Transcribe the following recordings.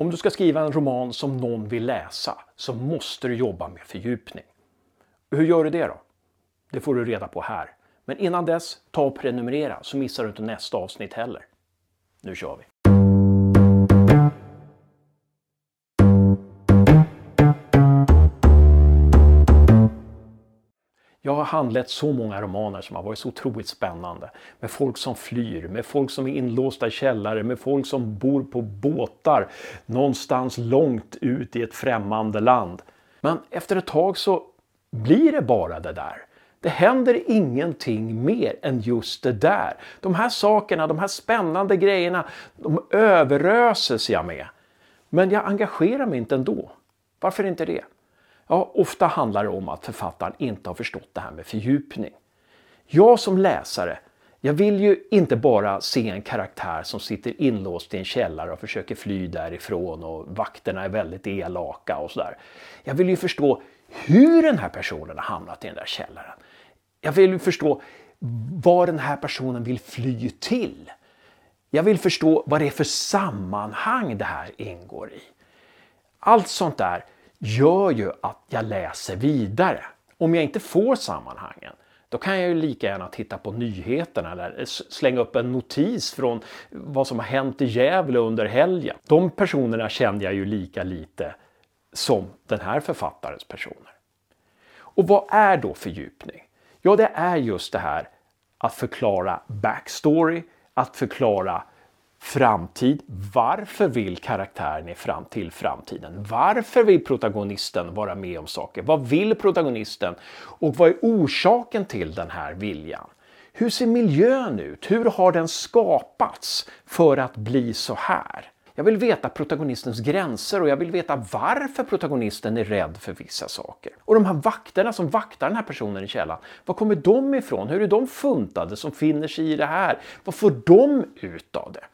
Om du ska skriva en roman som någon vill läsa så måste du jobba med fördjupning. Hur gör du det då? Det får du reda på här. Men innan dess, ta och prenumerera så missar du inte nästa avsnitt heller. Nu kör vi! Jag har handlat så många romaner som har varit så otroligt spännande. Med folk som flyr, med folk som är inlåsta i källare, med folk som bor på båtar någonstans långt ut i ett främmande land. Men efter ett tag så blir det bara det där. Det händer ingenting mer än just det där. De här sakerna, de här spännande grejerna, de överöses jag med. Men jag engagerar mig inte ändå. Varför inte det? Ja, ofta handlar det om att författaren inte har förstått det här med fördjupning. Jag som läsare, jag vill ju inte bara se en karaktär som sitter inlåst i en källare och försöker fly därifrån och vakterna är väldigt elaka och sådär. Jag vill ju förstå hur den här personen har hamnat i den där källaren. Jag vill ju förstå vad den här personen vill fly till. Jag vill förstå vad det är för sammanhang det här ingår i. Allt sånt där gör ju att jag läser vidare. Om jag inte får sammanhangen, då kan jag ju lika gärna titta på nyheterna eller slänga upp en notis från vad som har hänt i Gävle under helgen. De personerna kände jag ju lika lite som den här författarens personer. Och vad är då fördjupning? Ja, det är just det här att förklara backstory, att förklara framtid. Varför vill karaktären fram till framtiden? Varför vill protagonisten vara med om saker? Vad vill protagonisten? Och vad är orsaken till den här viljan? Hur ser miljön ut? Hur har den skapats för att bli så här? Jag vill veta protagonistens gränser och jag vill veta varför protagonisten är rädd för vissa saker. Och de här vakterna som vaktar den här personen i källan, var kommer de ifrån? Hur är de funtade som finner sig i det här? Vad får de ut av det?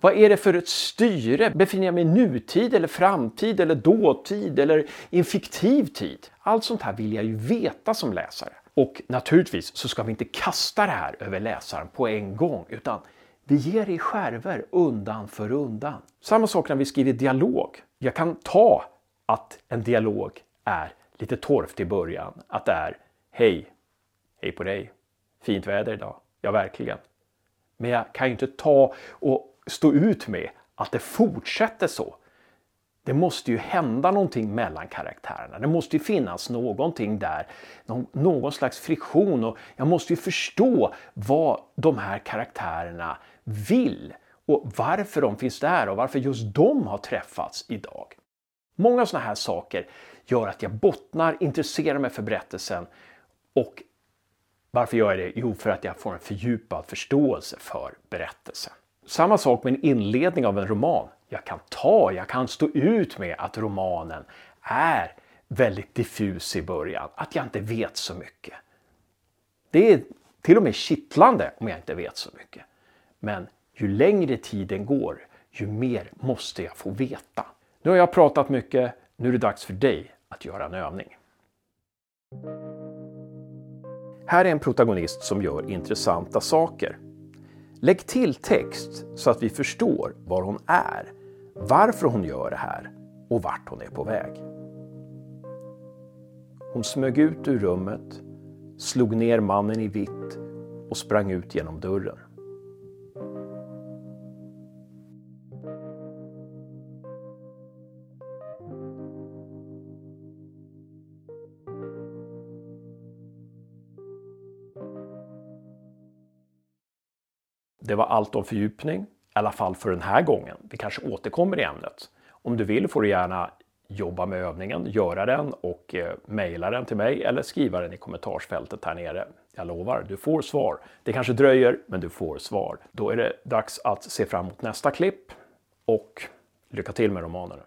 Vad är det för ett styre? Befinner jag mig i nutid eller framtid eller dåtid eller i en fiktiv tid? Allt sånt här vill jag ju veta som läsare. Och naturligtvis så ska vi inte kasta det här över läsaren på en gång utan vi ger det i skärvor undan för undan. Samma sak när vi skriver dialog. Jag kan ta att en dialog är lite torftig i början. Att det är Hej, hej på dig, fint väder idag. Ja, verkligen. Men jag kan ju inte ta och stå ut med att det fortsätter så. Det måste ju hända någonting mellan karaktärerna. Det måste ju finnas någonting där, någon, slags friktion och jag måste ju förstå vad de här karaktärerna vill och varför de finns där och varför just de har träffats idag. Många sådana här saker gör att jag bottnar, intresserar mig för berättelsen och varför gör jag det? Jo, för att jag får en fördjupad förståelse för berättelsen. Samma sak med en inledning av en roman. Jag kan ta, jag kan stå ut med att romanen är väldigt diffus i början, att jag inte vet så mycket. Det är till och med kittlande om jag inte vet så mycket. Men ju längre tiden går, ju mer måste jag få veta. Nu har jag pratat mycket, nu är det dags för dig att göra en övning. Här är en protagonist som gör intressanta saker. Lägg till text så att vi förstår var hon är, varför hon gör det här och vart hon är på väg. Hon smög ut ur rummet, slog ner mannen i vitt och sprang ut genom dörren. Det var allt om fördjupning, i alla fall för den här gången. Vi kanske återkommer i ämnet. Om du vill får du gärna jobba med övningen, göra den och eh, mejla den till mig eller skriva den i kommentarsfältet här nere. Jag lovar, du får svar. Det kanske dröjer, men du får svar. Då är det dags att se fram emot nästa klipp och lycka till med romanerna.